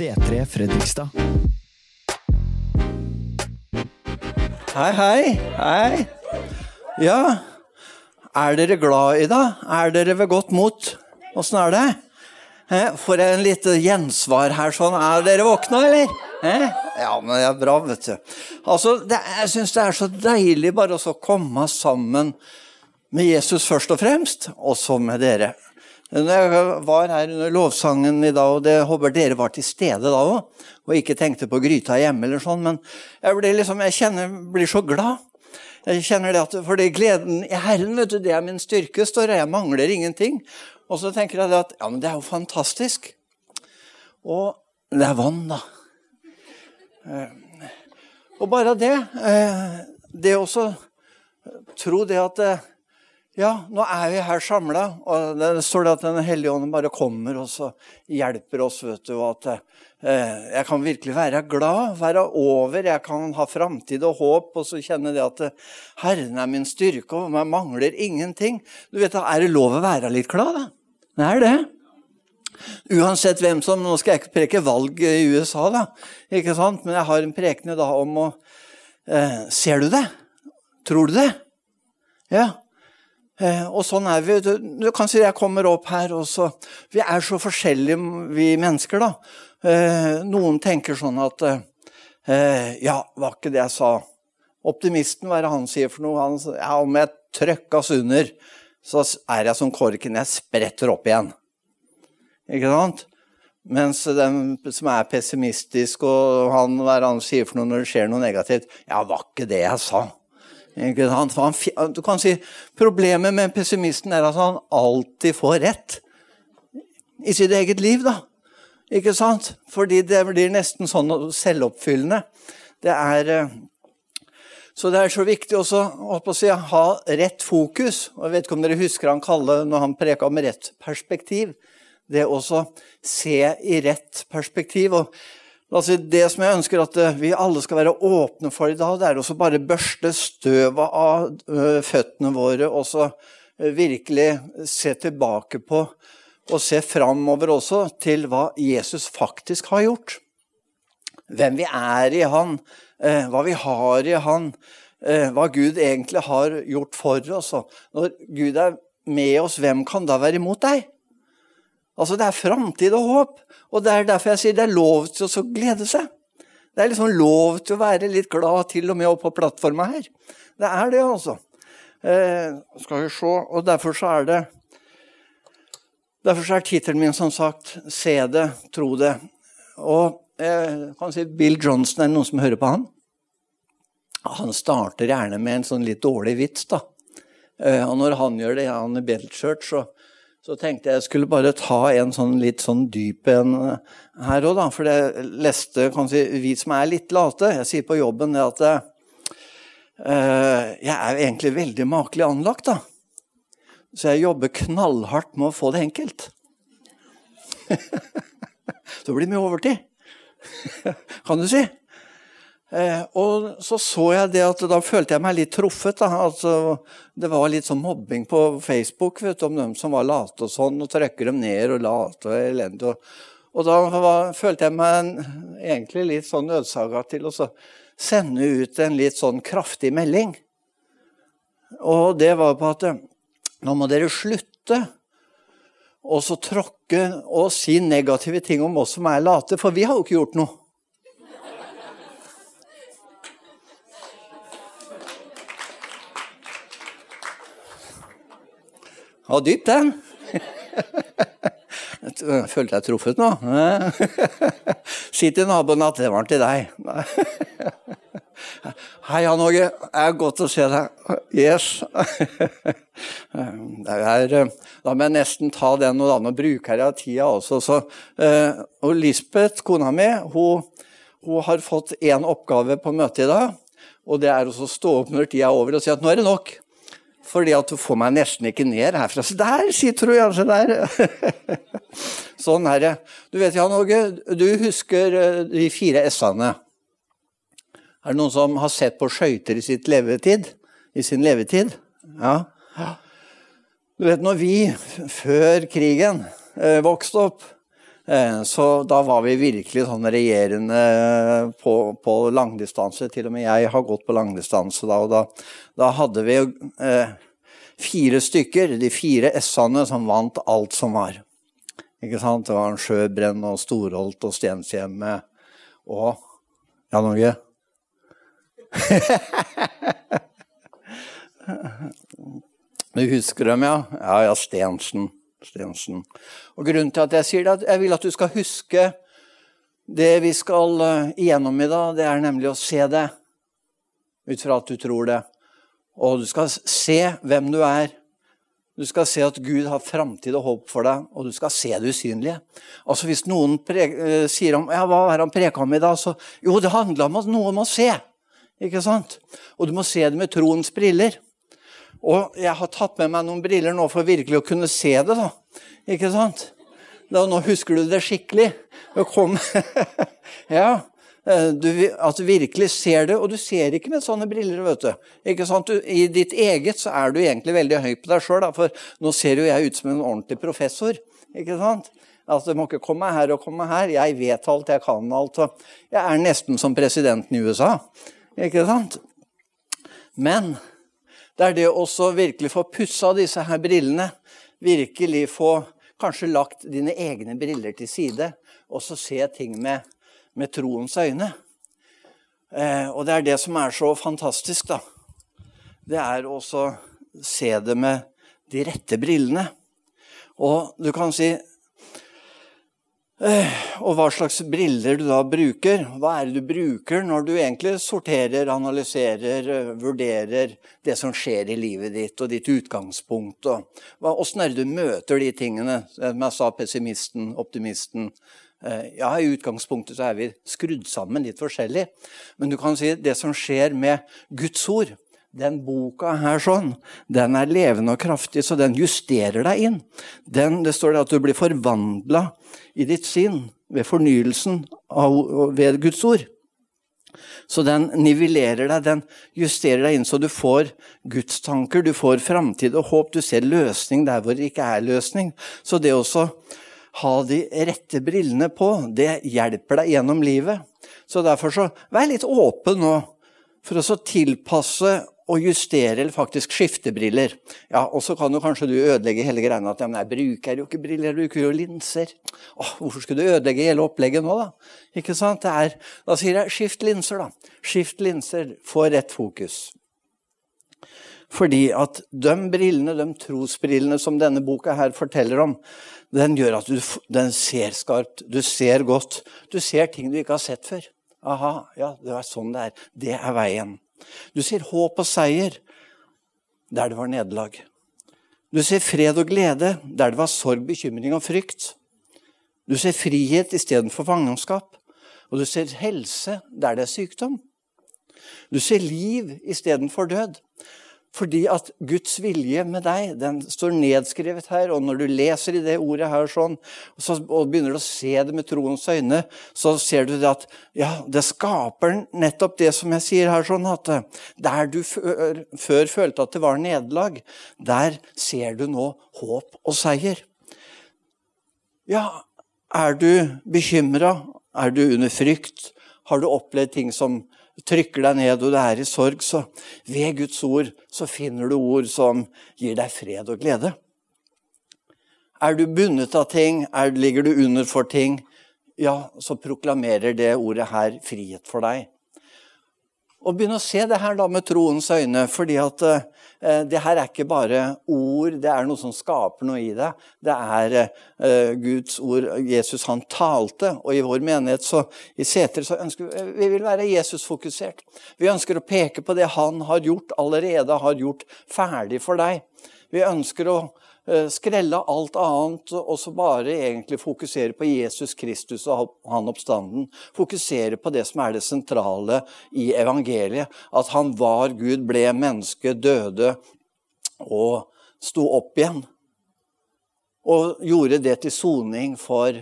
C3 Fredrikstad. Hei, hei. Hei. Ja, er dere glad i dag? Er dere ved godt mot? Åssen er det? Får jeg en lite gjensvar her sånn? Er dere våkna, eller? Ja, men det er bra, vet du. Altså, det, jeg syns det er så deilig bare å komme sammen med Jesus først og fremst, og så med dere. Når jeg var her under lovsangen i dag, og det håper dere var til stede da òg, og ikke tenkte på gryta hjemme eller sånn, men jeg, blir, liksom, jeg kjenner, blir så glad. Jeg kjenner det at, fordi gleden i Herren, vet du, det er min styrke, står. Jeg mangler ingenting. Og så tenker jeg at ja, men det er jo fantastisk. Og det er vann, da. Eh, Og bare det. eh, Det også tro det at eh, ja, nå er vi her samla, og det står det at Den hellige ånd bare kommer og så hjelper oss. vet du, og at eh, Jeg kan virkelig være glad, være over, jeg kan ha framtid og håp, og så kjenne det at eh, Herren er min styrke, og meg mangler ingenting. Du vet, da Er det lov å være litt glad, da? Det er det. Uansett hvem som Nå skal jeg ikke preke valg i USA, da, ikke sant? men jeg har en prekende da om å eh, Ser du det? Tror du det? Ja. Eh, og sånn er vi. Du, du kan si jeg kommer opp her, også. Vi er så forskjellige, vi mennesker, da. Eh, noen tenker sånn at eh, Ja, var ikke det jeg sa. Optimisten, hva er det han sier for noe? Han, ja, om jeg trøkkas under, så er jeg som korken. Jeg spretter opp igjen. Ikke sant? Mens den som er pessimistisk, og han, hva er det han sier for noe når det skjer noe negativt Ja, var ikke det jeg sa. For han, du kan si, Problemet med pessimisten er at han alltid får rett i sitt eget liv. da. Ikke sant? Fordi det blir nesten sånn selvoppfyllende. Det er eh, så det er så viktig også å si, ha rett fokus. Jeg vet ikke om dere husker han Kalle når han preka om rett perspektiv. Det også se i rett perspektiv. Og altså, det som jeg ønsker at eh, vi alle skal være åpne for i dag, det er også bare børste støvet av eh, føttene våre og så eh, virkelig se tilbake på og se framover også til hva Jesus faktisk har gjort hvem vi er i Han, hva vi har i Han, hva Gud egentlig har gjort for oss. Når Gud er med oss, hvem kan da være imot deg? Altså, Det er framtid og håp, og det er derfor jeg sier det er lov til å glede seg. Det er liksom lov til å være litt glad til og med oppe på plattforma her. Det er det, altså. Eh, skal vi se, og derfor så er det Derfor så er tittelen min som sagt 'Se det, tro det'. Og jeg kan si Bill Johnson, er det noen som hører på han? Han starter gjerne med en sånn litt dårlig vits, da. Eh, Og når han gjør det, han i Belchurch, så, så tenkte jeg jeg skulle bare ta en sånn litt sånn dyp en eh, her òg, da. For jeg leste kan si, Vi som er litt late, jeg sier på jobben det at eh, jeg er egentlig veldig makelig anlagt, da. Så jeg jobber knallhardt med å få det enkelt. Så blir det mye overtid, kan du si. Eh, og så så jeg det at da følte jeg meg litt truffet. Da. Altså, det var litt sånn mobbing på Facebook vet du, om dem som var late og sånn, og trykker dem ned og late og elendig. Og, og da var, følte jeg meg en, egentlig litt sånn nødsaga til å sende ut en litt sånn kraftig melding. Og det var på at nå må dere slutte å tråkke og si negative ting om oss som er late, for vi har jo ikke gjort noe. Ja, dypt, den. Jeg følte jeg truffet nå. Si til naboen at det var til deg. Hei, Jan Åge. Det er godt å se deg. Yes. Er, da må jeg nesten ta den, og da nå bruker jeg tida også. Så, eh, og Lisbeth, kona mi, hun, hun har fått én oppgave på møtet i dag. Og det er å stå opp når tida er over og si at nå er det nok. Fordi at du får meg nesten ikke ned herfra. Så der sitter du, ja. Der. sånn er det. Du vet, Jan Åge, du husker eh, de fire S-ene. Er det noen som har sett på skøyter i, sitt levetid? i sin levetid? Ja. Du vet, når vi før krigen eh, vokste opp, så da var vi virkelig sånn regjerende på, på langdistanse. Til og med jeg har gått på langdistanse da, og da, da hadde vi eh, fire stykker, de fire S-ene, som vant alt som var. Ikke sant? Det var en Sjøbrenn og Storholt og Stenshjemmet og Ja, Norge? du husker dem, ja? Ja, ja, Stensen. Stensen. Og Grunnen til at jeg sier det, at jeg vil at du skal huske det vi skal eh, igjennom i dag, det er nemlig å se det ut fra at du tror det. Og du skal se hvem du er. Du skal se at Gud har framtid og håp for deg, og du skal se det usynlige. Altså Hvis noen uh, sier om ja, hva er han preka om i dag, så jo, det handler om noe om å se. Ikke sant? Og du må se det med troens briller. Og jeg har tatt med meg noen briller nå for virkelig å kunne se det. da. Ikke sant? Da, nå husker du det skikkelig. Kom. ja, eh, du, At du virkelig ser det. Og du ser ikke med sånne briller. vet du. Ikke sant? Du, I ditt eget så er du egentlig veldig høy på deg sjøl, for nå ser jo jeg ut som en ordentlig professor. Ikke sant? Altså, Du må ikke komme her og komme her. Jeg vet alt, jeg kan alt. Jeg er nesten som presidenten i USA. Ikke sant? Men det er det å virkelig få pussa disse her brillene. Virkelig få kanskje lagt dine egne briller til side, og så se ting med, med troens øyne. Eh, og det er det som er så fantastisk, da. Det er å se det med de rette brillene. Og du kan si og hva slags briller du da bruker. Hva er det du bruker når du egentlig sorterer, analyserer, eh, vurderer det som skjer i livet ditt, og ditt utgangspunkt? Åssen er det du møter de tingene? Som jeg sa, pessimisten, optimisten. Eh, ja, i utgangspunktet så er vi skrudd sammen litt forskjellig. Men du kan si det som skjer med Guds ord, den boka her sånn, den er levende og kraftig, så den justerer deg inn. Den, det står det at du blir forvandla i ditt sinn ved fornyelsen av, ved Guds ord. Så den nivellerer deg, den justerer deg inn så du får gudstanker, du får framtid og håp. Du ser løsning der hvor det ikke er løsning. Så det å ha de rette brillene på, det hjelper deg gjennom livet. Så derfor så vær litt åpen nå for å tilpasse å justere eller faktisk skifte briller. Ja, Og så kan jo kanskje du ødelegge hele greia at ja, men jeg bruker jo ikke briller, jeg bruker jo linser. Åh, hvorfor skulle du ødelegge hele opplegget nå, da? Ikke sant? Er, da sier jeg skift linser, da. Skift linser, få rett fokus. Fordi at de brillene, de trosbrillene som denne boka her forteller om, den gjør at du den ser skarpt, du ser godt. Du ser ting du ikke har sett før. Aha, ja, det er sånn det er. Det er veien. Du ser håp og seier der det var nederlag. Du ser fred og glede der det var sorg, bekymring og frykt. Du ser frihet istedenfor fangenskap. Og du ser helse der det er sykdom. Du ser liv istedenfor død. Fordi at Guds vilje med deg den står nedskrevet her. Og når du leser i det ordet her sånn, og begynner å se det med troens øyne, så ser du det at ja, det skaper nettopp det som jeg sier her sånn, at der du før, før følte at det var nederlag, der ser du nå håp og seier. Ja, er du bekymra? Er du under frykt? Har du opplevd ting som trykker deg ned og du er i sorg, så ved Guds ord så finner du ord som gir deg fred og glede. Er du bundet av ting, er, ligger du under for ting, ja, så proklamerer det ordet her frihet for deg. Og begynne å se det her da med troens øyne, fordi at eh, det her er ikke bare ord, det er noe som skaper noe i deg. Det er eh, Guds ord. Jesus han talte, og i vår menighet så, i Seter så ønsker vi vi vil være Jesus-fokusert. Vi ønsker å peke på det han har gjort, allerede har gjort ferdig for deg. Vi ønsker å skrelle alt annet og så bare egentlig fokusere på Jesus Kristus og han oppstanden. Fokusere på det som er det sentrale i evangeliet. At han var Gud, ble menneske, døde og sto opp igjen. Og gjorde det til soning for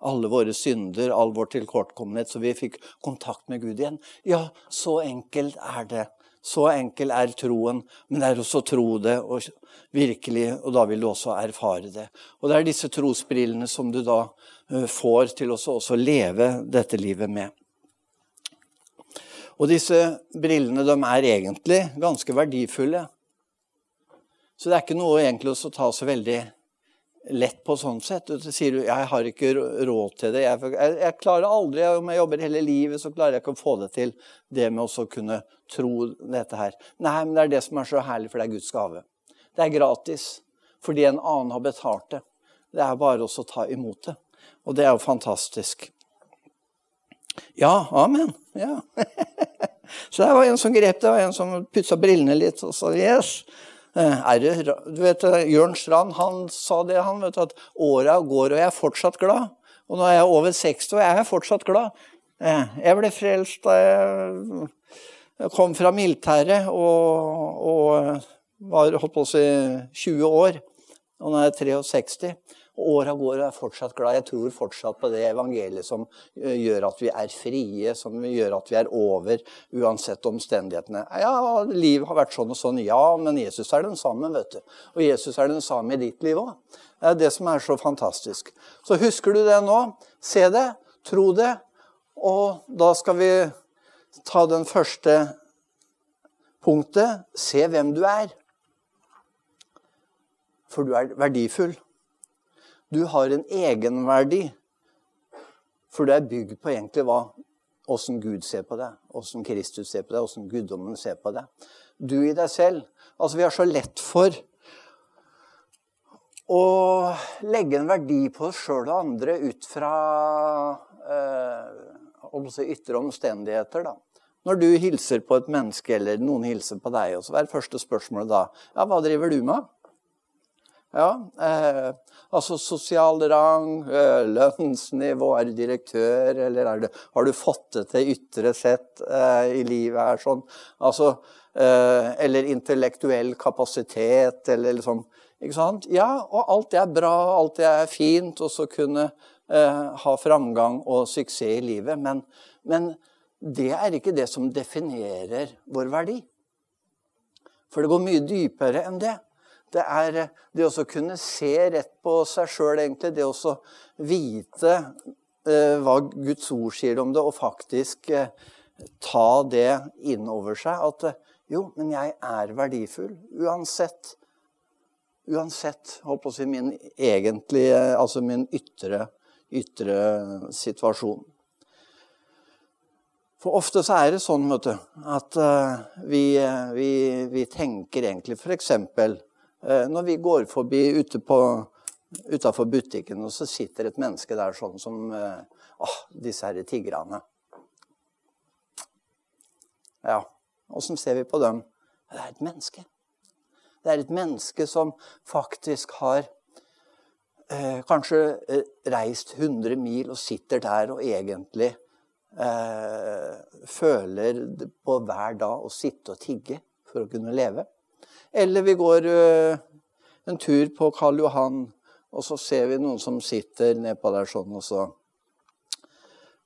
alle våre synder, all vår tilkortkommenhet, så vi fikk kontakt med Gud igjen. Ja, så enkelt er det. Så enkel er troen, men det er også å tro det og virkelig, og da vil du også erfare det. Og det er disse trosbrillene som du da eh, får til å også leve dette livet med. Og disse brillene de er egentlig ganske verdifulle. Så det er ikke noe egentlig å ta så veldig lett på sånn sett. Du sier du, 'jeg har ikke råd til det'. Jeg, jeg, jeg, klarer aldri, Om jeg jobber hele livet, så klarer jeg ikke å få det til. Det med å kunne tro dette her. Nei, men det er det som er så herlig, for det er Guds gave. Det er gratis fordi en annen har betalt det. Det er bare å ta imot det. Og det er jo fantastisk. Ja, amen. Ja. så det var en som grep det, og en som pussa brillene litt og sa yes. Eh, er du vet, eh, Jørn Strand han sa det, han, vet, at åra går, og jeg er fortsatt glad. Og nå er jeg over 60, og jeg er fortsatt glad. Eh, jeg ble frelst da jeg kom fra militæret og, og var holdt på å si 20 år. Og nå er jeg 63. Åra går, og jeg er fortsatt glad. Jeg tror fortsatt på det evangeliet som eh, gjør at vi er frie, som gjør at vi er over uansett omstendighetene. Ja, livet har vært sånn og sånn, ja, men Jesus er den samme, vet du. Og Jesus er den samme i ditt liv òg. Det er det som er så fantastisk. Så husker du det nå? Se det, tro det, og da skal vi ta den første punktet. Se hvem du er. For du er verdifull. Du har en egenverdi. For du er bygd på egentlig hva åssen Gud ser på deg, åssen Kristus ser på deg, åssen guddommen ser på deg. Du i deg selv. Altså, vi har så lett for å legge en verdi på oss sjøl og andre ut fra eh, ytre omstendigheter. da. Når du hilser på et menneske, eller noen hilser på deg, og så er første spørsmålet da ja, hva driver du med? Ja, eh, Altså sosial rang, eh, lønnsnivå, er du direktør, eller det, har du fått det til ytre sett eh, i livet her sånn? Altså, eh, eller intellektuell kapasitet, eller liksom Ikke sant? Ja, og alt det er bra, alt det er fint, og så kunne eh, ha framgang og suksess i livet. Men, men det er ikke det som definerer vår verdi. For det går mye dypere enn det. Det er eh, det å kunne se rett på seg sjøl, egentlig. Det å vite eh, hva Guds ord sier om det, og faktisk eh, ta det inn over seg. At eh, jo, men jeg er verdifull uansett. Uansett holdt på å si, min egentlige, altså min ytre, ytre situasjon. For ofte så er det sånn vet du, at uh, vi, vi, vi, tenker egentlig f.eks. Eh, når vi går forbi ute utafor butikken, og så sitter et menneske der sånn som eh, Åh, disse her tigrene. Ja, åssen ser vi på dem? Det er et menneske. Det er et menneske som faktisk har eh, kanskje eh, reist 100 mil og sitter der og egentlig eh, føler på hver dag å sitte og tigge for å kunne leve. Eller vi går uh, en tur på Karl Johan, og så ser vi noen som sitter nedpå der sånn, og så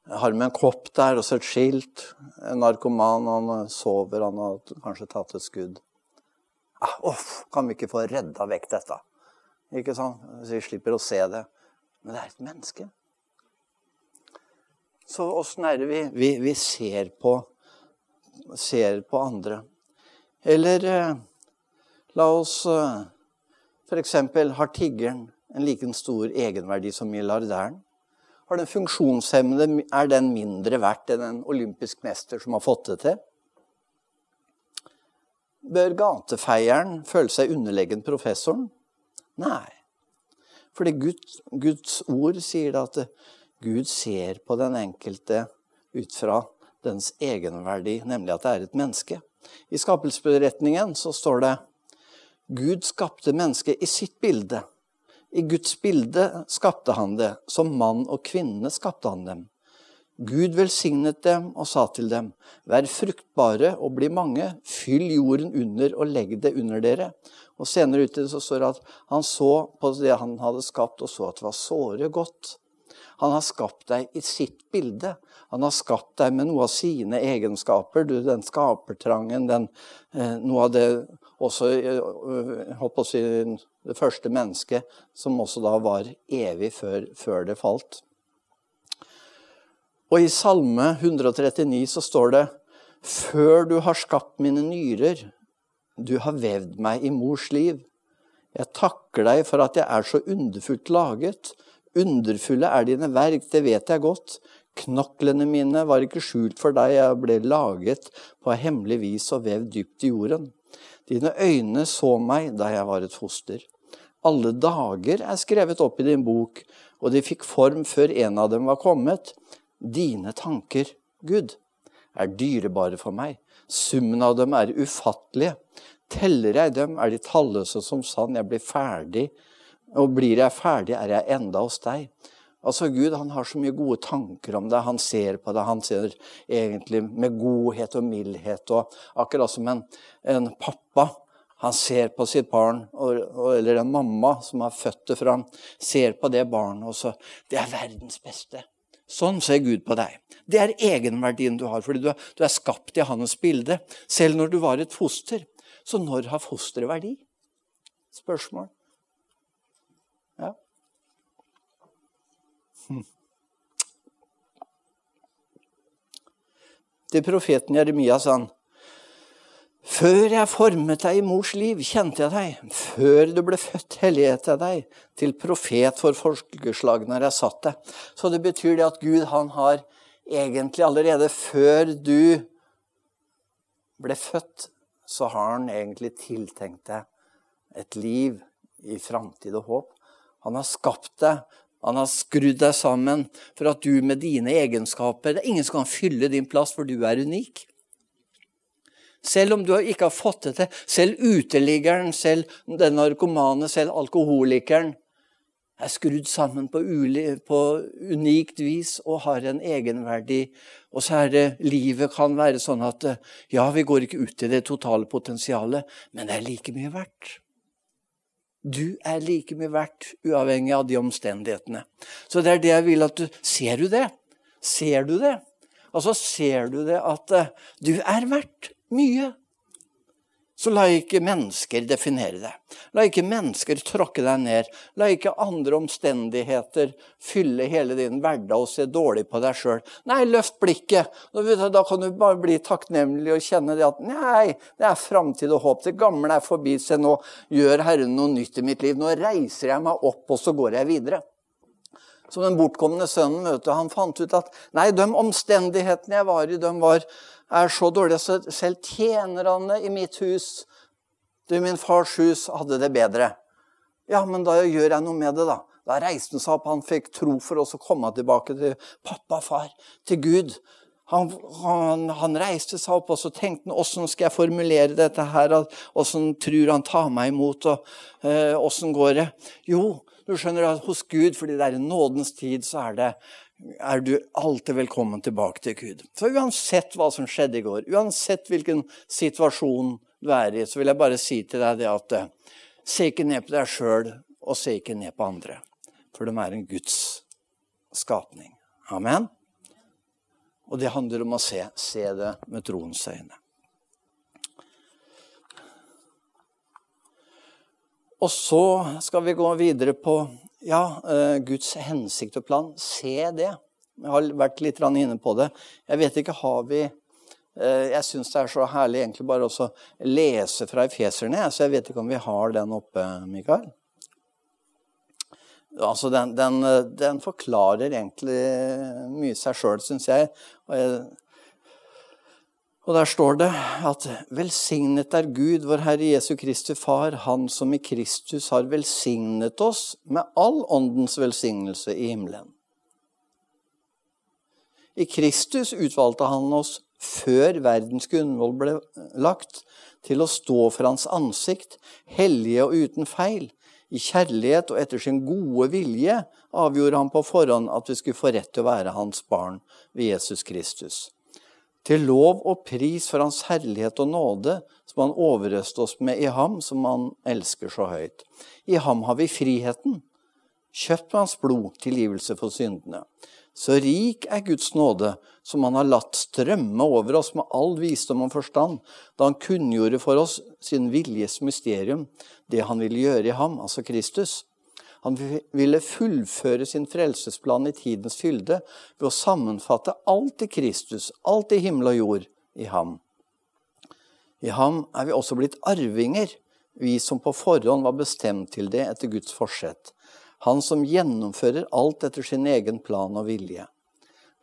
har med en kopp der og så et skilt. En narkoman, han sover, han har kanskje tatt et skudd. Ah, kan vi ikke få redda vekk dette? Ikke sant? Så vi slipper å se det. Men det er et menneske. Så åssen er det vi, vi, vi ser, på, ser på andre? Eller eh, La oss eh, f.eks. har tiggeren en like stor egenverdi som milliardæren? Har den funksjonshemmede, Er den mindre verdt enn en olympisk mester som har fått det til? Bør gatefeieren føle seg underlegen professoren? Nei. Fordi Guds, Guds ord sier at Gud ser på den enkelte ut fra dens egenverdi, nemlig at det er et menneske. I skapelsesberetningen så står det Gud skapte mennesket i sitt bilde. I Guds bilde skapte han det. Som mann og kvinne skapte han dem. Gud velsignet dem og sa til dem, vær fruktbare og bli mange, fyll jorden under og legg det under dere. Og Senere ute så står det at han så på det han hadde skapt, og så at det var såre godt. Han har skapt deg i sitt bilde. Han har skapt deg med noe av sine egenskaper. Du, den skapertrangen, den, eh, noe av det også holdt på å si, det første mennesket, som også da var evig før, før det falt. Og i Salme 139 så står det Før du har skapt mine nyrer, du har vevd meg i mors liv. Jeg takker deg for at jeg er så underfullt laget. Underfulle er dine verk, det vet jeg godt. Knoklene mine var ikke skjult for deg, jeg ble laget på hemmelig vis og vevd dypt i jorden. Dine øyne så meg da jeg var et foster. Alle dager er skrevet opp i din bok, og de fikk form før en av dem var kommet. Dine tanker, Gud, er dyrebare for meg. Summen av dem er ufattelige. Teller jeg dem, er de talløse som sand. Jeg blir ferdig, og blir jeg ferdig, er jeg enda hos deg. Altså Gud han har så mye gode tanker om det. Han ser på det. Han ser egentlig med godhet og mildhet. og Akkurat som en, en pappa. Han ser på sitt barn, eller en mamma som har født det fra ham, ser på det barnet og så Det er verdens beste. Sånn ser Gud på deg. Det er egenverdien du har, fordi du du er skapt i hans bilde. Selv når du var et foster. Så når har fosteret verdi? Spørsmål. Ja. Hm. Til profeten Jeremia sa han før jeg formet deg i mors liv, kjente jeg deg. Før du ble født, helliget jeg deg. Til profet for folkeslagene har jeg satt deg. Så det betyr det at Gud han har egentlig allerede før du ble født, så har han egentlig tiltenkt deg et liv i framtid og håp. Han har skapt deg, han har skrudd deg sammen for at du med dine egenskaper Det er ingen som kan fylle din plass, for du er unik. Selv om du ikke har fått det til. Selv uteliggeren, selv den narkomane, selv alkoholikeren er skrudd sammen på, på, unikt vis og har en egenverdi. Og så er det livet kan være sånn at ja, vi går ikke ut i det totale potensialet, men det er like mye verdt. Du er like mye verdt, uavhengig av de omstendighetene. Så det er det jeg vil at du Ser du det? Ser du det? Altså, ser du det at du er verdt mye. Så la ikke mennesker definere deg. La ikke mennesker tråkke deg ned. La ikke andre omstendigheter fylle hele din hverdag og se dårlig på deg sjøl. Nei, løft blikket. Da kan du bare bli takknemlig og kjenne det at nei, det er framtid og håp. Det gamle er forbi. Se, nå gjør Herren noe nytt i mitt liv. Nå reiser jeg meg opp, og så går jeg videre. Som den bortkomne sønnen vet du, han fant ut at nei, de omstendighetene jeg var i, de var er så dårlig at selv tjenerne i mitt hus, i min fars hus, hadde det bedre. Ja, men da gjør jeg noe med det, da. Da reiste han seg opp. Han fikk tro for oss å komme tilbake til pappa, far, til Gud. Han, han, han, reiste seg opp og så tenkte han, åssen skal jeg formulere dette her? Åssen tror han tar meg imot? og Åssen eh, går det? Jo, du skjønner at hos Gud, fordi det er i nådens tid, så er det er du alltid velkommen tilbake til Gud. For uansett hva som skjedde i går, uansett hvilken situasjon du er i, så vil jeg bare si til deg det at eh, se ikke ned på deg sjøl, og se ikke ned på andre. For de er en Guds skapning. Amen. Og det handler om å se, se det med troens øyne. Og så skal vi gå videre på ja, uh, Guds hensikt og plan. Se det. Jeg har vært litt inne på det. Jeg vet ikke, har vi uh, Jeg syns det er så herlig egentlig bare å lese fra Efeserne, så jeg vet ikke om vi har den oppe, Mikael. Altså, den, den, den forklarer egentlig mye seg sjøl, syns jeg. Og jeg og der står det at velsignet er Gud, vår Herre Jesu Kristi Far, Han som i Kristus har velsignet oss med all åndens velsignelse i himmelen. I Kristus utvalgte han oss før verdens grunnvoll ble lagt, til å stå for hans ansikt, hellige og uten feil. I kjærlighet og etter sin gode vilje avgjorde han på forhånd at vi skulle få rett til å være hans barn ved Jesus Kristus til lov og pris for Hans herlighet og nåde, som Han overøste oss med i ham, som Han elsker så høyt. I ham har vi friheten, kjøpt med hans blod, tilgivelse for syndene. Så rik er Guds nåde, som han har latt strømme over oss med all visdom og forstand, da han kunngjorde for oss sin viljes mysterium, det han ville gjøre i ham, altså Kristus. Han ville fullføre sin frelsesplan i tidens fylde ved å sammenfatte alt i Kristus, alt i himmel og jord, i ham. I ham er vi også blitt arvinger, vi som på forhånd var bestemt til det etter Guds forsett han som gjennomfører alt etter sin egen plan og vilje.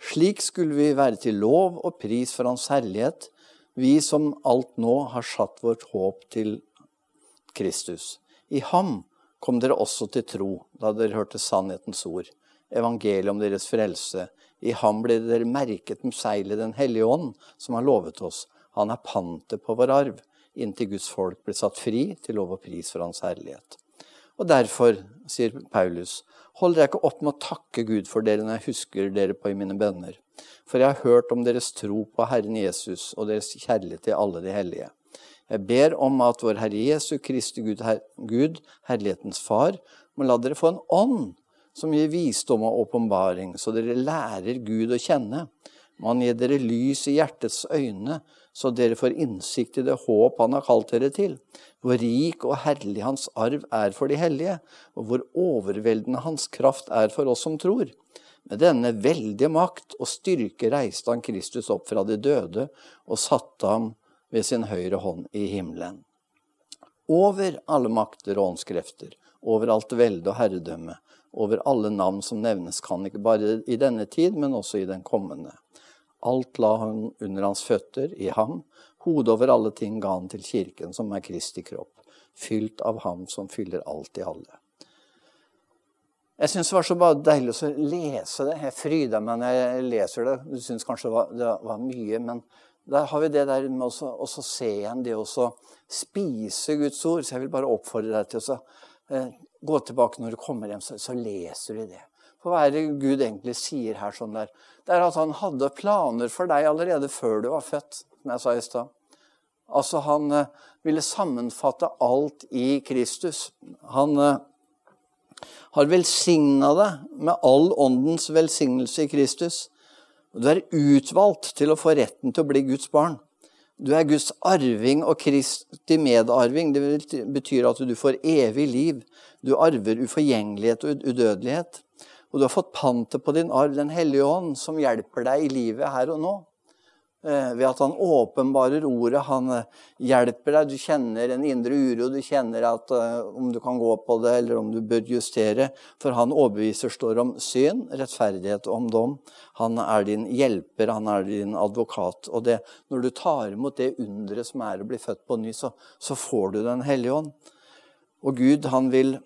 Slik skulle vi være til lov og pris for Hans herlighet, vi som alt nå har satt vårt håp til Kristus. I ham kom dere også til tro da dere hørte sannhetens ord, evangeliet om deres frelse. I ham ble dere merket med seilet Den hellige ånd, som har lovet oss. Han er pantet på vår arv, inntil Guds folk ble satt fri til lov og pris for Hans herlighet. Og derfor, sier Paulus, holder jeg ikke opp med å takke Gud for dere når jeg husker dere på i mine bønner. For jeg har hørt om deres tro på Herren Jesus og deres kjærlighet til alle de hellige. Jeg ber om at vår Herre Jesu Kristi Gud, her, Gud, herlighetens Far, må la dere få en ånd som gir visdom og åpenbaring, så dere lærer Gud å kjenne. Må Han gi dere lys i hjertets øyne, så dere får innsikt i det håp han har kalt dere til, hvor rik og herlig hans arv er for de hellige, og hvor overveldende hans kraft er for oss som tror. Med denne veldige makt og styrke reiste han Kristus opp fra de døde og satte ham ved sin høyre hånd i himmelen. Over alle makter og åndskrefter, over alt velde og herredømme, over alle navn som nevnes kan, ikke bare i denne tid, men også i den kommende. Alt la han under hans føtter, i ham. Hodet over alle ting ga han til kirken, som er Kristi kropp, fylt av ham som fyller alt i alle. Jeg syns det var så bare deilig å lese det. Jeg fryder meg når jeg leser det. Du syns kanskje det var, det var, mye, men der har vi det der med å se igjen det å spise Guds ord. Så jeg vil bare oppfordre deg til å eh, gå tilbake når du kommer hjem, så, så leser du det. For hva er det Gud egentlig sier her sånn der? Det er at han hadde planer for deg allerede før du var født, som jeg sa i stad. Altså, han eh, ville sammenfatte alt i Kristus. Han eh, har velsigna deg med all åndens velsignelse i Kristus. Du er utvalgt til å få retten til å bli Guds barn. Du er Guds arving og Kristi medarving. Det betyr at du får evig liv. Du arver uforgjengelighet og udødelighet. Og du har fått pantet på din arv Den hellige ånd, som hjelper deg i livet her og nå. Eh, ved at han åpenbarer ordet. Han eh, hjelper deg. Du kjenner en indre uro. Du kjenner at eh, om du kan gå på det, eller om du bør justere. For han overbeviser står om syn, rettferdighet og om dom. Han er din hjelper, han er din advokat. Og det, når du tar imot det underet som er å bli født på ny, så, så får du Den hellige ånd. Og Gud, han vil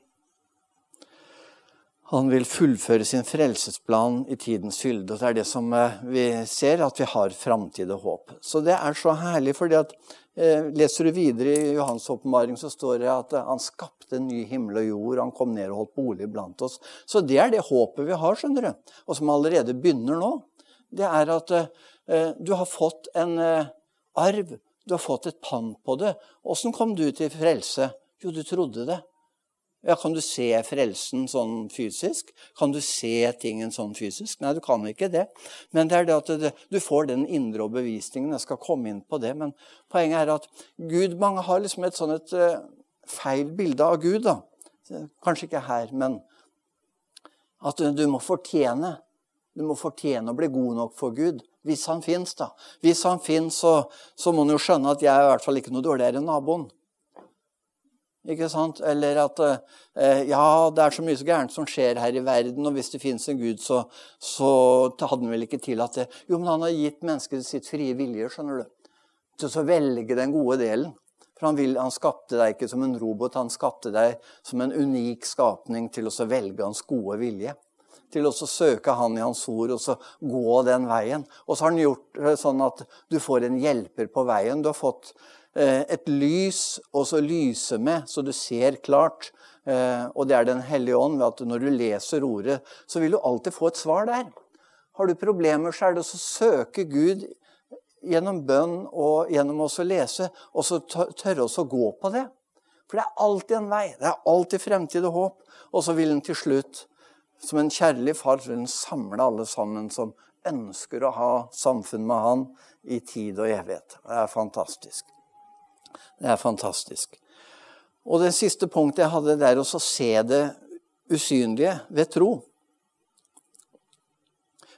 han vil fullføre sin frelsesplan i tidens fylde. og Det er det som eh, vi ser, at vi har framtid og håp. Så det er så herlig, fordi at eh, Leser du videre i Johans åpenbaring, så står det at eh, han skapte en ny himmel og jord. Han kom ned og holdt bolig blant oss. Så det er det håpet vi har, skjønner du. Og som allerede begynner nå. Det er at du har fått en arv. Du har fått et pann på det. Åssen kom du til frelse? Jo, du trodde det. Ja, Kan du se frelsen sånn fysisk? Kan du se tingen sånn fysisk? Nei, du kan ikke det. Men det er det at du får den indre overbevisningen. Jeg skal komme inn på det. Men poenget er at Gud, mange har liksom et sånn et uh, feil bilde av Gud. da. Kanskje ikke her, men at du, du må fortjene. Du må fortjene å bli god nok for Gud. Hvis han fins, da. Hvis han fins, så, så må han jo skjønne at jeg er i hvert fall ikke noe dårligere enn naboen. Ikke sant? Eller at eh, ja, det er så mye så gærent som skjer her i verden, og hvis det fins en Gud, så, så hadde han vel ikke tillatt det. Jo, men han har gitt mennesket sitt frie vilje, skjønner du. Til å velge den gode delen. For han, vil, han, skapte deg ikke som en robot, han skapte deg som en unik skapning til å velge hans gode vilje. Til å søke han i hans ord og så gå den veien. Og så har han gjort det sånn at du får en hjelper på veien. Du har fått Eh, et lys å lyse med, så du ser klart. Eh, og det er Den hellige ånd. ved at Når du leser ordet, så vil du alltid få et svar der. Har du problemer, så er det å søke Gud gjennom bønn og gjennom å lese, og så tørre å gå på det. For det er alltid en vei. Det er alltid fremtid og håp. Og så vil den til slutt Som en kjærlig far vil den samle alle sammen som ønsker å ha samfunn med han i tid og evighet. Det er fantastisk. Det er fantastisk. Og det siste punktet jeg hadde, det er å se det usynlige ved tro.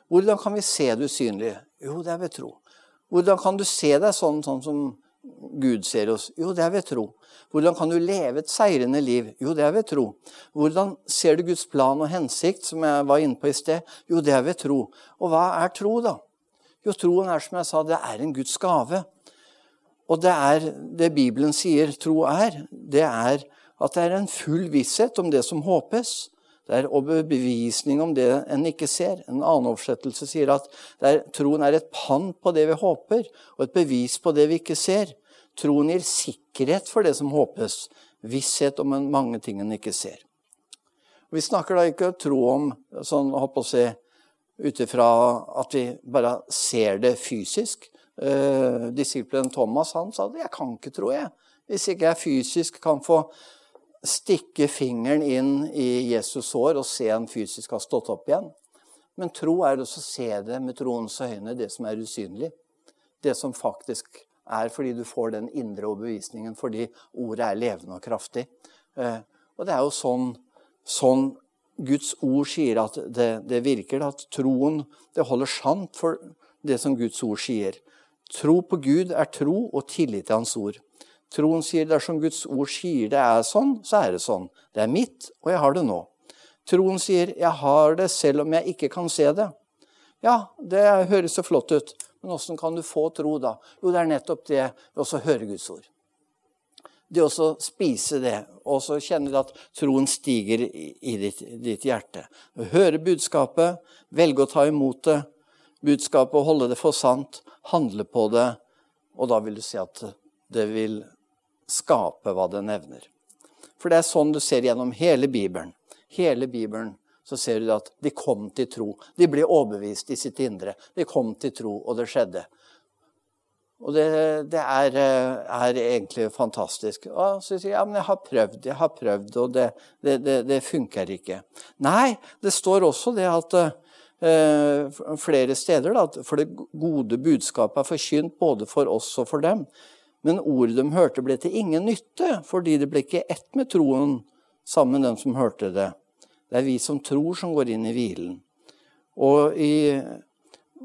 Hvordan kan vi se det usynlige? Jo, det er ved tro. Hvordan kan du se deg sånn, sånn som Gud ser oss? Jo, det er ved tro. Hvordan kan du leve et seirende liv? Jo, det er ved tro. Hvordan ser du Guds plan og hensikt, som jeg var inne på i sted? Jo, det er ved tro. Og hva er tro, da? Jo, troen er, som jeg sa, det er en Guds gave. Og det er det Bibelen sier tro er. Det er at det er en full visshet om det som håpes. Det er overbevisning om det en ikke ser. En annen oversettelse sier at er, troen er et pann på det vi håper, og et bevis på det vi ikke ser. Troen gir sikkerhet for det som håpes, visshet om mange ting en ikke ser. Vi snakker da ikke tro om sånn, holdt på å si, ut ifra at vi bare ser det fysisk. Eh, disippelen Thomas han sa 'Jeg kan ikke, tro jeg, hvis ikke jeg fysisk kan få stikke fingeren inn i Jesus' sår og se han fysisk har stått opp igjen'. Men tro er også å se det med troens øyne, det som er usynlig. Det som faktisk er fordi du får den indre overbevisningen fordi ordet er levende og kraftig. Eh, og det er jo sånn, sånn Guds ord sier at det, det virker. At troen det holder sant for det som Guds ord sier. Tro på Gud er tro og tillit til Hans ord. Troen sier dersom Guds ord sier det er sånn, så er det sånn. Det er mitt, og jeg har det nå. Troen sier 'jeg har det selv om jeg ikke kan se det'. Ja, det høres så flott ut, men åssen kan du få tro da? Jo, det er nettopp det å høre Guds ord. Det å spise det, og så kjenne at troen stiger i ditt, ditt hjerte. Høre budskapet, velge å ta imot det, budskapet og holde det for sant, handle på det, og da vil du se at det vil skape hva det nevner. For det er sånn du ser gjennom hele Bibelen. Hele Bibelen så ser du at de kom til tro. De ble overbevist i sitt indre. De kom til tro, og det skjedde. Og det, det er, er, egentlig fantastisk. Og så sier jeg ja, men jeg har prøvd, jeg har prøvd, og det, det, det funker ikke. Nei, det står også det at flere steder. Da, for det gode budskapet er forkynt både for oss og for dem. Men ordet de hørte, ble til ingen nytte, fordi det ble ikke ett med troen sammen med dem som hørte det. Det er vi som tror, som går inn i hvilen. Og i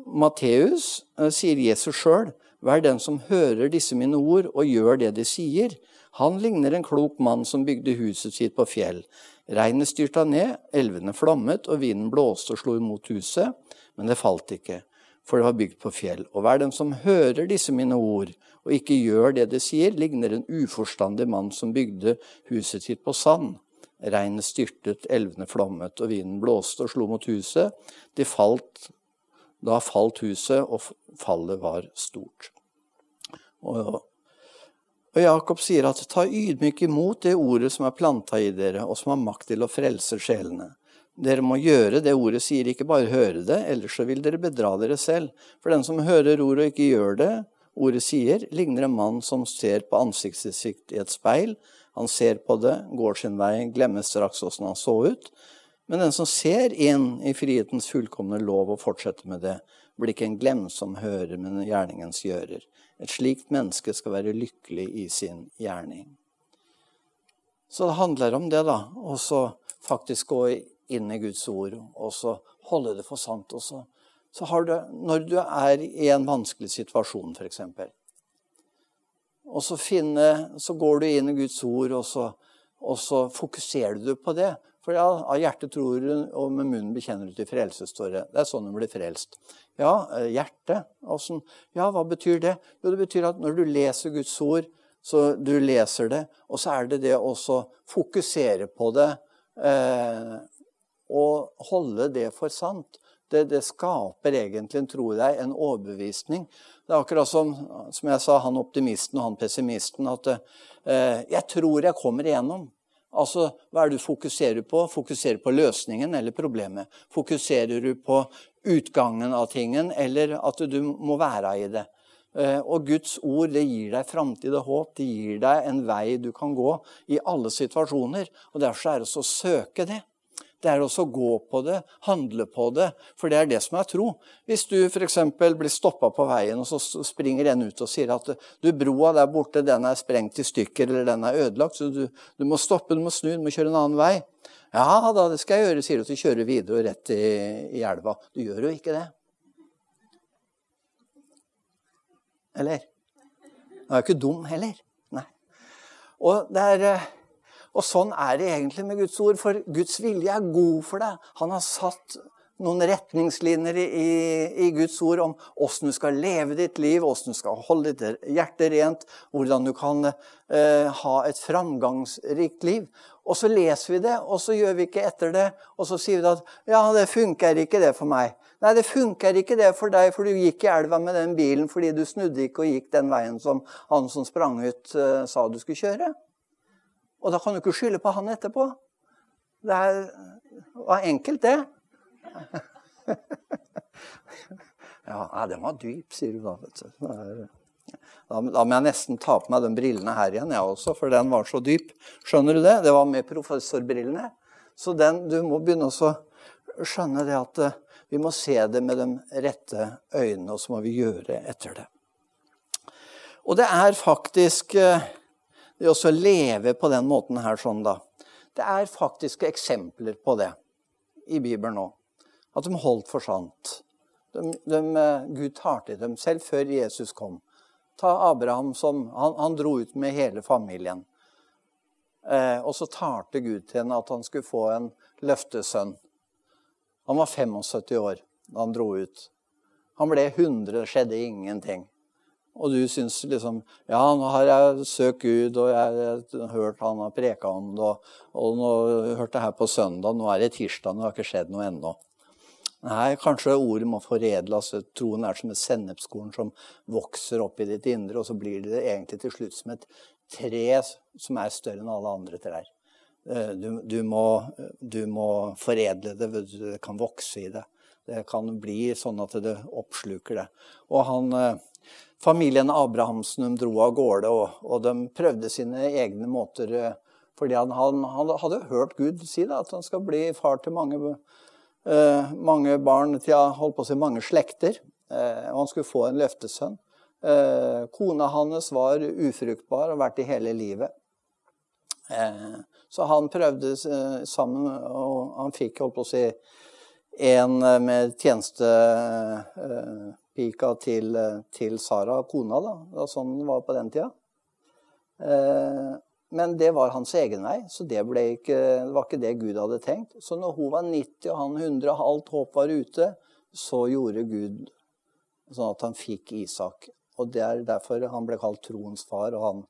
Matteus eh, sier Jesus sjøl Vær den som hører disse mine ord og gjør det de sier. Han ligner en klok mann som bygde huset sitt på fjell. Regnet styrta ned, elvene flommet, og vinden blåste og slo imot huset, men det falt ikke, for det var bygd på fjell. Og hver den som hører disse mine ord, og ikke gjør det de sier, ligner en uforstandig mann som bygde huset sitt på sand. Regnet styrtet, elvene flommet, og vinden blåste og slo mot huset. De falt, da falt huset, og fallet var stort. Og og Jakob sier at ta ydmyk imot det ordet som er planta i dere, og som har makt til å frelse sjelene. Dere må gjøre det ordet sier, ikke bare høre det, ellers så vil dere bedra dere selv. For den som hører ordet og ikke gjør det ordet sier, ligner en mann som ser på ansiktet sitt i et speil. Han ser på det, går sin vei, glemmer straks åssen han så ut. Men den som ser inn i frihetens fullkomne lov og fortsetter med det, blir ikke en glemsom hører, men gjerningens gjører. Et slikt menneske skal være lykkelig i sin gjerning. Så det handler om det, da. Og så faktisk gå inn i Guds ord og så holde det for sant. Og så, har du, når du er i en vanskelig situasjon, f.eks. Og så, finne, så går du inn i Guds ord, og så, og så fokuserer du på det. For ja, av hjertet tror du, og med munnen bekjenner du til frelse, det. Er sånn du blir frelst. Ja, eh, hjertet. Åssen Ja, hva betyr det? Jo, det betyr at når du leser Guds ord, så du leser det, og så er det det å fokusere på det eh, og holde det for sant. Det, det, skaper egentlig, tror jeg, en overbevisning. Det er akkurat som, som jeg sa, han optimisten og han pessimisten, at eh, 'jeg tror jeg kommer igjennom'. Altså, Hva er det du fokuserer på? Fokuserer på løsningen eller problemet? Fokuserer du på utgangen av tingen, eller at du må være i det? Eh, og Guds ord det gir deg framtid og håp. Det gir deg en vei du kan gå i alle situasjoner. Og Derfor er det så å søke det. Det er også å gå på det, handle på det, for det er det som er tro. Hvis du f.eks. blir stoppa på veien, og så springer en ut og sier at du, broa der borte den er sprengt i stykker, eller den er ødelagt, så du, du må stoppe, du må snu, du må kjøre en annen vei. Ja da, det skal jeg gjøre, sier du, så kjører videre rett i, i elva. Du gjør jo ikke det. Eller? Du er jo ikke dum heller. Nei. Og, det er, eh, og sånn er det egentlig med Guds ord, for Guds vilje er god for deg. Han har satt noen retningslinjer i, i, Guds ord om åssen du skal leve ditt liv, åssen du skal holde ditt hjerte rent, hvordan du kan eh, ha et framgangsrikt liv. Og så leser vi det, og så gjør vi ikke etter det. Og så sier vi at 'ja, det funker ikke det for meg'. Nei, det funker ikke det for deg, for du gikk i elva med den bilen fordi du snudde ikke og gikk den veien som han som sprang ut, eh, sa du skulle kjøre. Og da kan du ikke skylde på han etterpå. Det er, var enkelt, det. ja, den var dyp, sier du da. vet du. Da, da må jeg nesten ta på meg de brillene her igjen, jeg også, for den var så dyp. Skjønner du det? Det var med professorbrillene. Så den, du må begynne å skjønne det at eh, vi må se det med de rette øynene, og så må vi gjøre etter det. Og det er faktisk eh, det å leve på den måten her sånn, da. Det er faktisk eksempler på det i Bibelen nå. At de holdt for sant. De, de, eh, Gud tar til dem selv før Jesus kom. Ta Abraham som Han, han dro ut med hele familien. Eh, og så talte Gud til henne at han skulle få en løftesønn. Han var 75 år da han dro ut. Han ble 100, det skjedde ingenting. Og du syns liksom Ja, nå har jeg søkt Gud, og jeg har hørt han har preka om det, og, og nå hørte jeg her på søndag, nå er det tirsdag, det har ikke skjedd noe ennå. Nei, kanskje ordet må foredles. Troen er som et sennepskorn som vokser opp i ditt indre, og så blir det egentlig til slutt som et tre som er større enn alle andre trær. Eh, du, du, må, du må, foredle det, det kan vokse i det. Det kan bli sånn at det oppsluker det. Og han, eh, familien Abrahamsen dro av gårde, og, og, de prøvde sine egne måter. Eh, fordi han, han, han hadde hørt Gud si da, at han skal bli far til mange Eh, mange barn til holdt på å si mange slekter. Eh, og han skulle få en løftesønn. Eh, kona hans var ufruktbar og vært i hele livet. Så han prøvde sammen, og han fikk holdt på å si, en med tjenestepika til, til Sara, kona. da, Det var sånn det var på den tida. Men det var hans egen vei, så det, ikke, det, var ikke det Gud hadde tenkt. Så når hun var 90 og han 100, og alt håp var ute, så gjorde Gud sånn at han fikk Isak. Og Det er derfor han ble kalt troens far. Og han,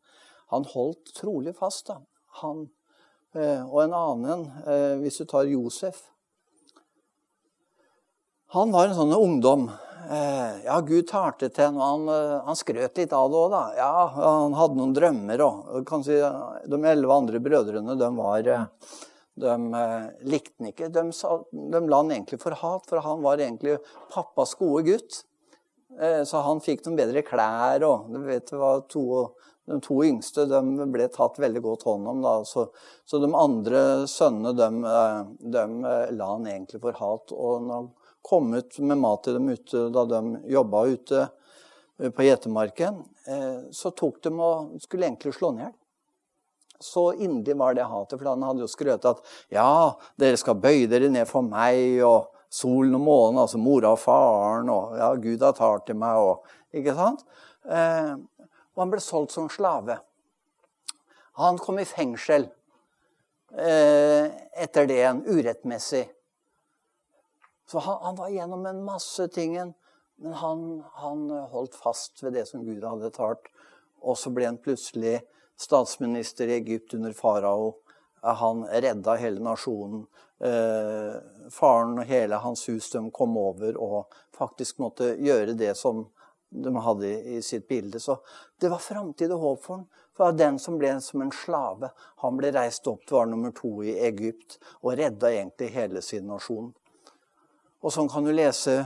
han holdt trolig fast. da. Han, eh, og en annen, eh, hvis du tar Josef Han var en sånn ungdom Eh, ja, Gud talte til ham, og han, eh, han skrøt litt av det òg, da. Ja, han hadde noen drømmer òg. Si, de elleve andre brødrene, de var eh, De likte han ikke. De, de, la han egentlig for hat, for han var egentlig pappas gode gutt. Så han fikk noen bedre klær og De to yngste de ble tatt veldig godt hånd om. Så, så de andre sønnene de, de la han egentlig for hat. Og når ut med mat til dem ute da de jobba ute eh, på gjetemarken, eh, så tok de og skulle egentlig slå ned. Så inderlig var det hatet, for han hadde jo skrøt at ja, dere skal bøye dere ned for meg, og solen og månen, altså mora og faren, og ja, Gud har talt til meg, og Ikke sant? Eh, og han ble solgt som slave. Han kom i fengsel etter det, en urettmessig. Så han, han var gjennom en masse ting, men han, han, holdt fast ved det som Gud hadde talt. Og så ble han plutselig statsminister i Egypt under farao. Han redda hele nasjonen. Eh, faren og hele hans hus de kom over og faktisk måtte gjøre det som de hadde i, sitt bilde. Så det var framtid og håp for ham. For den som ble som en slave, han ble reist opp til var nummer to i Egypt og redda egentlig hele sin nasjon. Og sånn kan du lese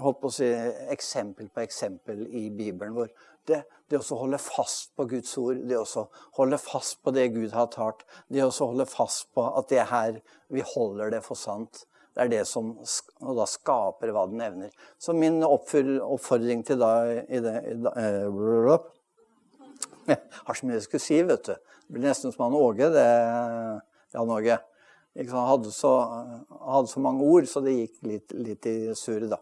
holdt på å si, eksempel på eksempel i Bibelen. vår. det, det å holde fast på Guds ord, det å holde fast på det Gud har talt, det å holde fast på at det her, vi holder det for sant, det er det som da skaper hva den evner. Så min oppfordring til deg i det, i det uh, Jeg har så mye jeg skulle si, vet du. Det blir nesten som han Åge, det, Jan Åge. Han hadde så, hadde så mange ord, så det gikk litt, litt i surr, da.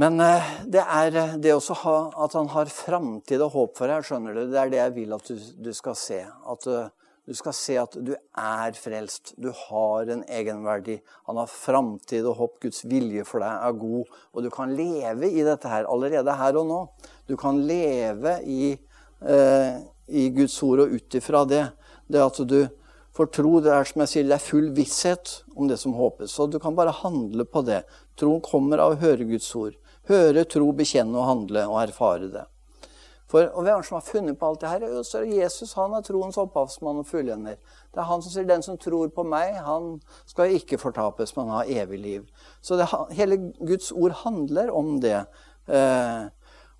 Men eh, det er eh, det også ha, at han har framtid og håp for deg, skjønner du. Det er det jeg vil at du, du skal se. At uh, du skal se at du er frelst. Du har en egenverdi. Han har framtid og håp. Guds vilje for deg er god. Og du kan leve i dette her allerede her og nå. Du kan leve i, eh, i Guds ord og ut ifra det. Det at du får tro, det er som jeg sier, det er full visshet om det som håpes. Så du kan bare handle på det. Troen kommer av å høre Guds ord. Høre, tro, bekjenne og handle og erfare det. For, og Hvem som har funnet på alt det her? Så er det Jesus han er troens opphavsmann og fullender. Det er han som sier 'den som tror på meg, han skal ikke fortapes, men ha evig liv'. Så det, hele Guds ord handler om det. Eh,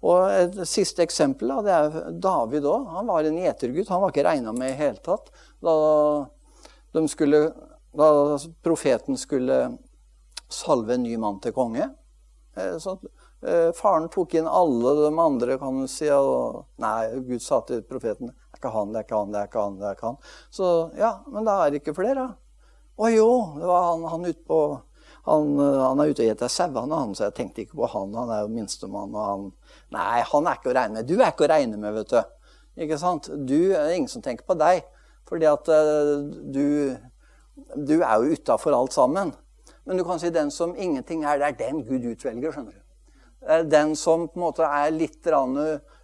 og Et siste eksempel da, det er David òg. Han var en gjetergutt. Han var ikke regna med i hele tatt. Da, skulle, da profeten skulle salve en ny mann til konge, Eh, så eh, faren tok inn alle de andre, kan du si. Og nei, Gud sa til profeten det er ikke han, det er ikke han, det er ikke han. det er ikke han. Så ja, men da er det ikke flere. Å jo, det var han, han ute på han, eh, han, er ute og gjeter sauene, han, så jeg tenkte ikke på han. Han er jo minstemann. og han, Nei, han er ikke å regne med. Du er ikke å regne med, vet du. Ikke sant? Du, det er ingen som tenker på deg. Fordi at du, du er jo utafor alt sammen. Men du kan si den som ingenting er, det er den Gud utvelger. skjønner du. Den som på en måte er litt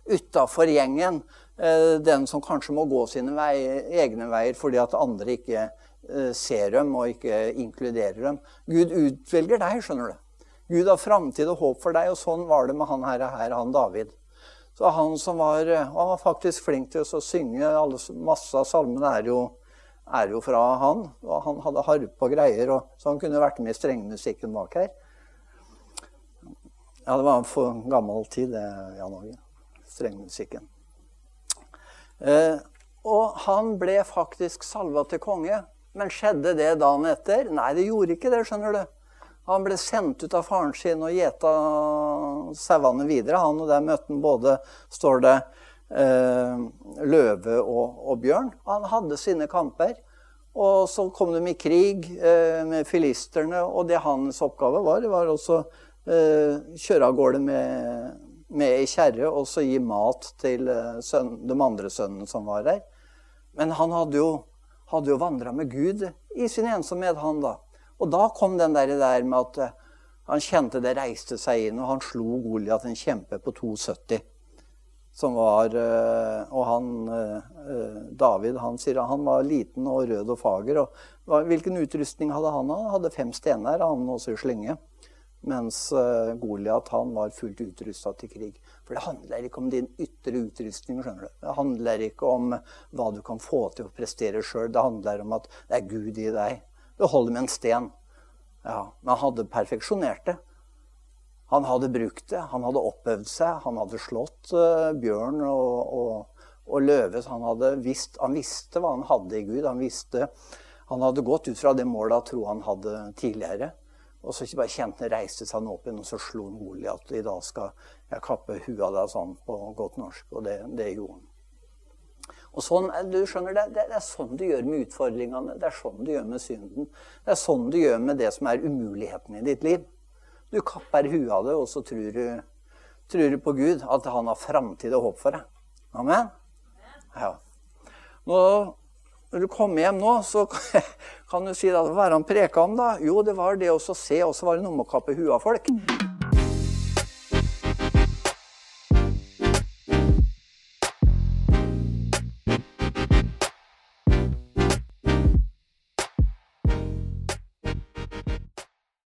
utafor gjengen. Eh, den som kanskje må gå sine veier, egne veier fordi at andre ikke eh, ser dem og ikke inkluderer dem. Gud utvelger deg, skjønner du. Gud har framtid og håp for deg, og sånn var det med han her, her han David. Så han som var, han var faktisk flink til å synge alle, Masse av salmene er jo er jo fra han. Og han hadde harpe og greier, og, så han kunne vært med i strengmusikken bak her. Ja, det var for gammel tid, det, Jan Åge. Strengmusikken. Eh, og han ble faktisk salva til konge. Men skjedde det dagen etter? Nei, det gjorde ikke det, skjønner du. Han ble sendt ut av faren sin og gjeta sauene videre. Han og der møtte han både, står det, eh, løve og, og, bjørn. Han hadde sine kamper. Og så kom de i krig eh, med filisterne, og det hans oppgave var, det var også eh, kjøre av gårde med, med ei kjerre og så gi mat til eh, søn, de andre sønnene som var der. Men han hadde jo, hadde jo vandra med Gud i sin ensomhet, han da. Og da kom den der, der med at eh, han kjente det reiste seg inn, og han slo Goliat, en kjempe på 2,70 som var eh, Og han eh, David han sier han var liten og rød og fager. og Hvilken utrustning hadde han? Han hadde fem stener, han også i slynge. Mens eh, Goliat han var fullt utrusta til krig. For det handler ikke om din ytre utrustning. skjønner du. Det handler ikke om hva du kan få til å prestere sjøl. Det handler om at det er Gud i deg. Det holder med en sten. Ja, Men han hadde perfeksjonert det. Han hadde brukt det, han hadde oppøvd seg, han hadde slått uh, bjørn og, og, og løve. Han, visst, han, visste hva han hadde i Gud. Han, visste, han hadde gått ut fra det målet av tro han hadde tidligere. Og så bare kjente han reiste seg opp igjen, og så slo han Goliat. I dag skal jeg kappe huet av deg sånn på godt norsk. Og det, det gjorde han. Og sånn, du skjønner, det, det, er sånn du gjør med utfordringene. Det er sånn du gjør med synden. Det er sånn du gjør med det som er umuligheten i ditt liv. Du kapper huet av det, og så tror du, tror du på Gud, at han har framtid og håp for deg. Amen? Ja. Nå, når du kommer hjem nå, så kan du si da, hva er han preka om, da? Jo, det var det å se, og så var det noe med å kappe huet av folk.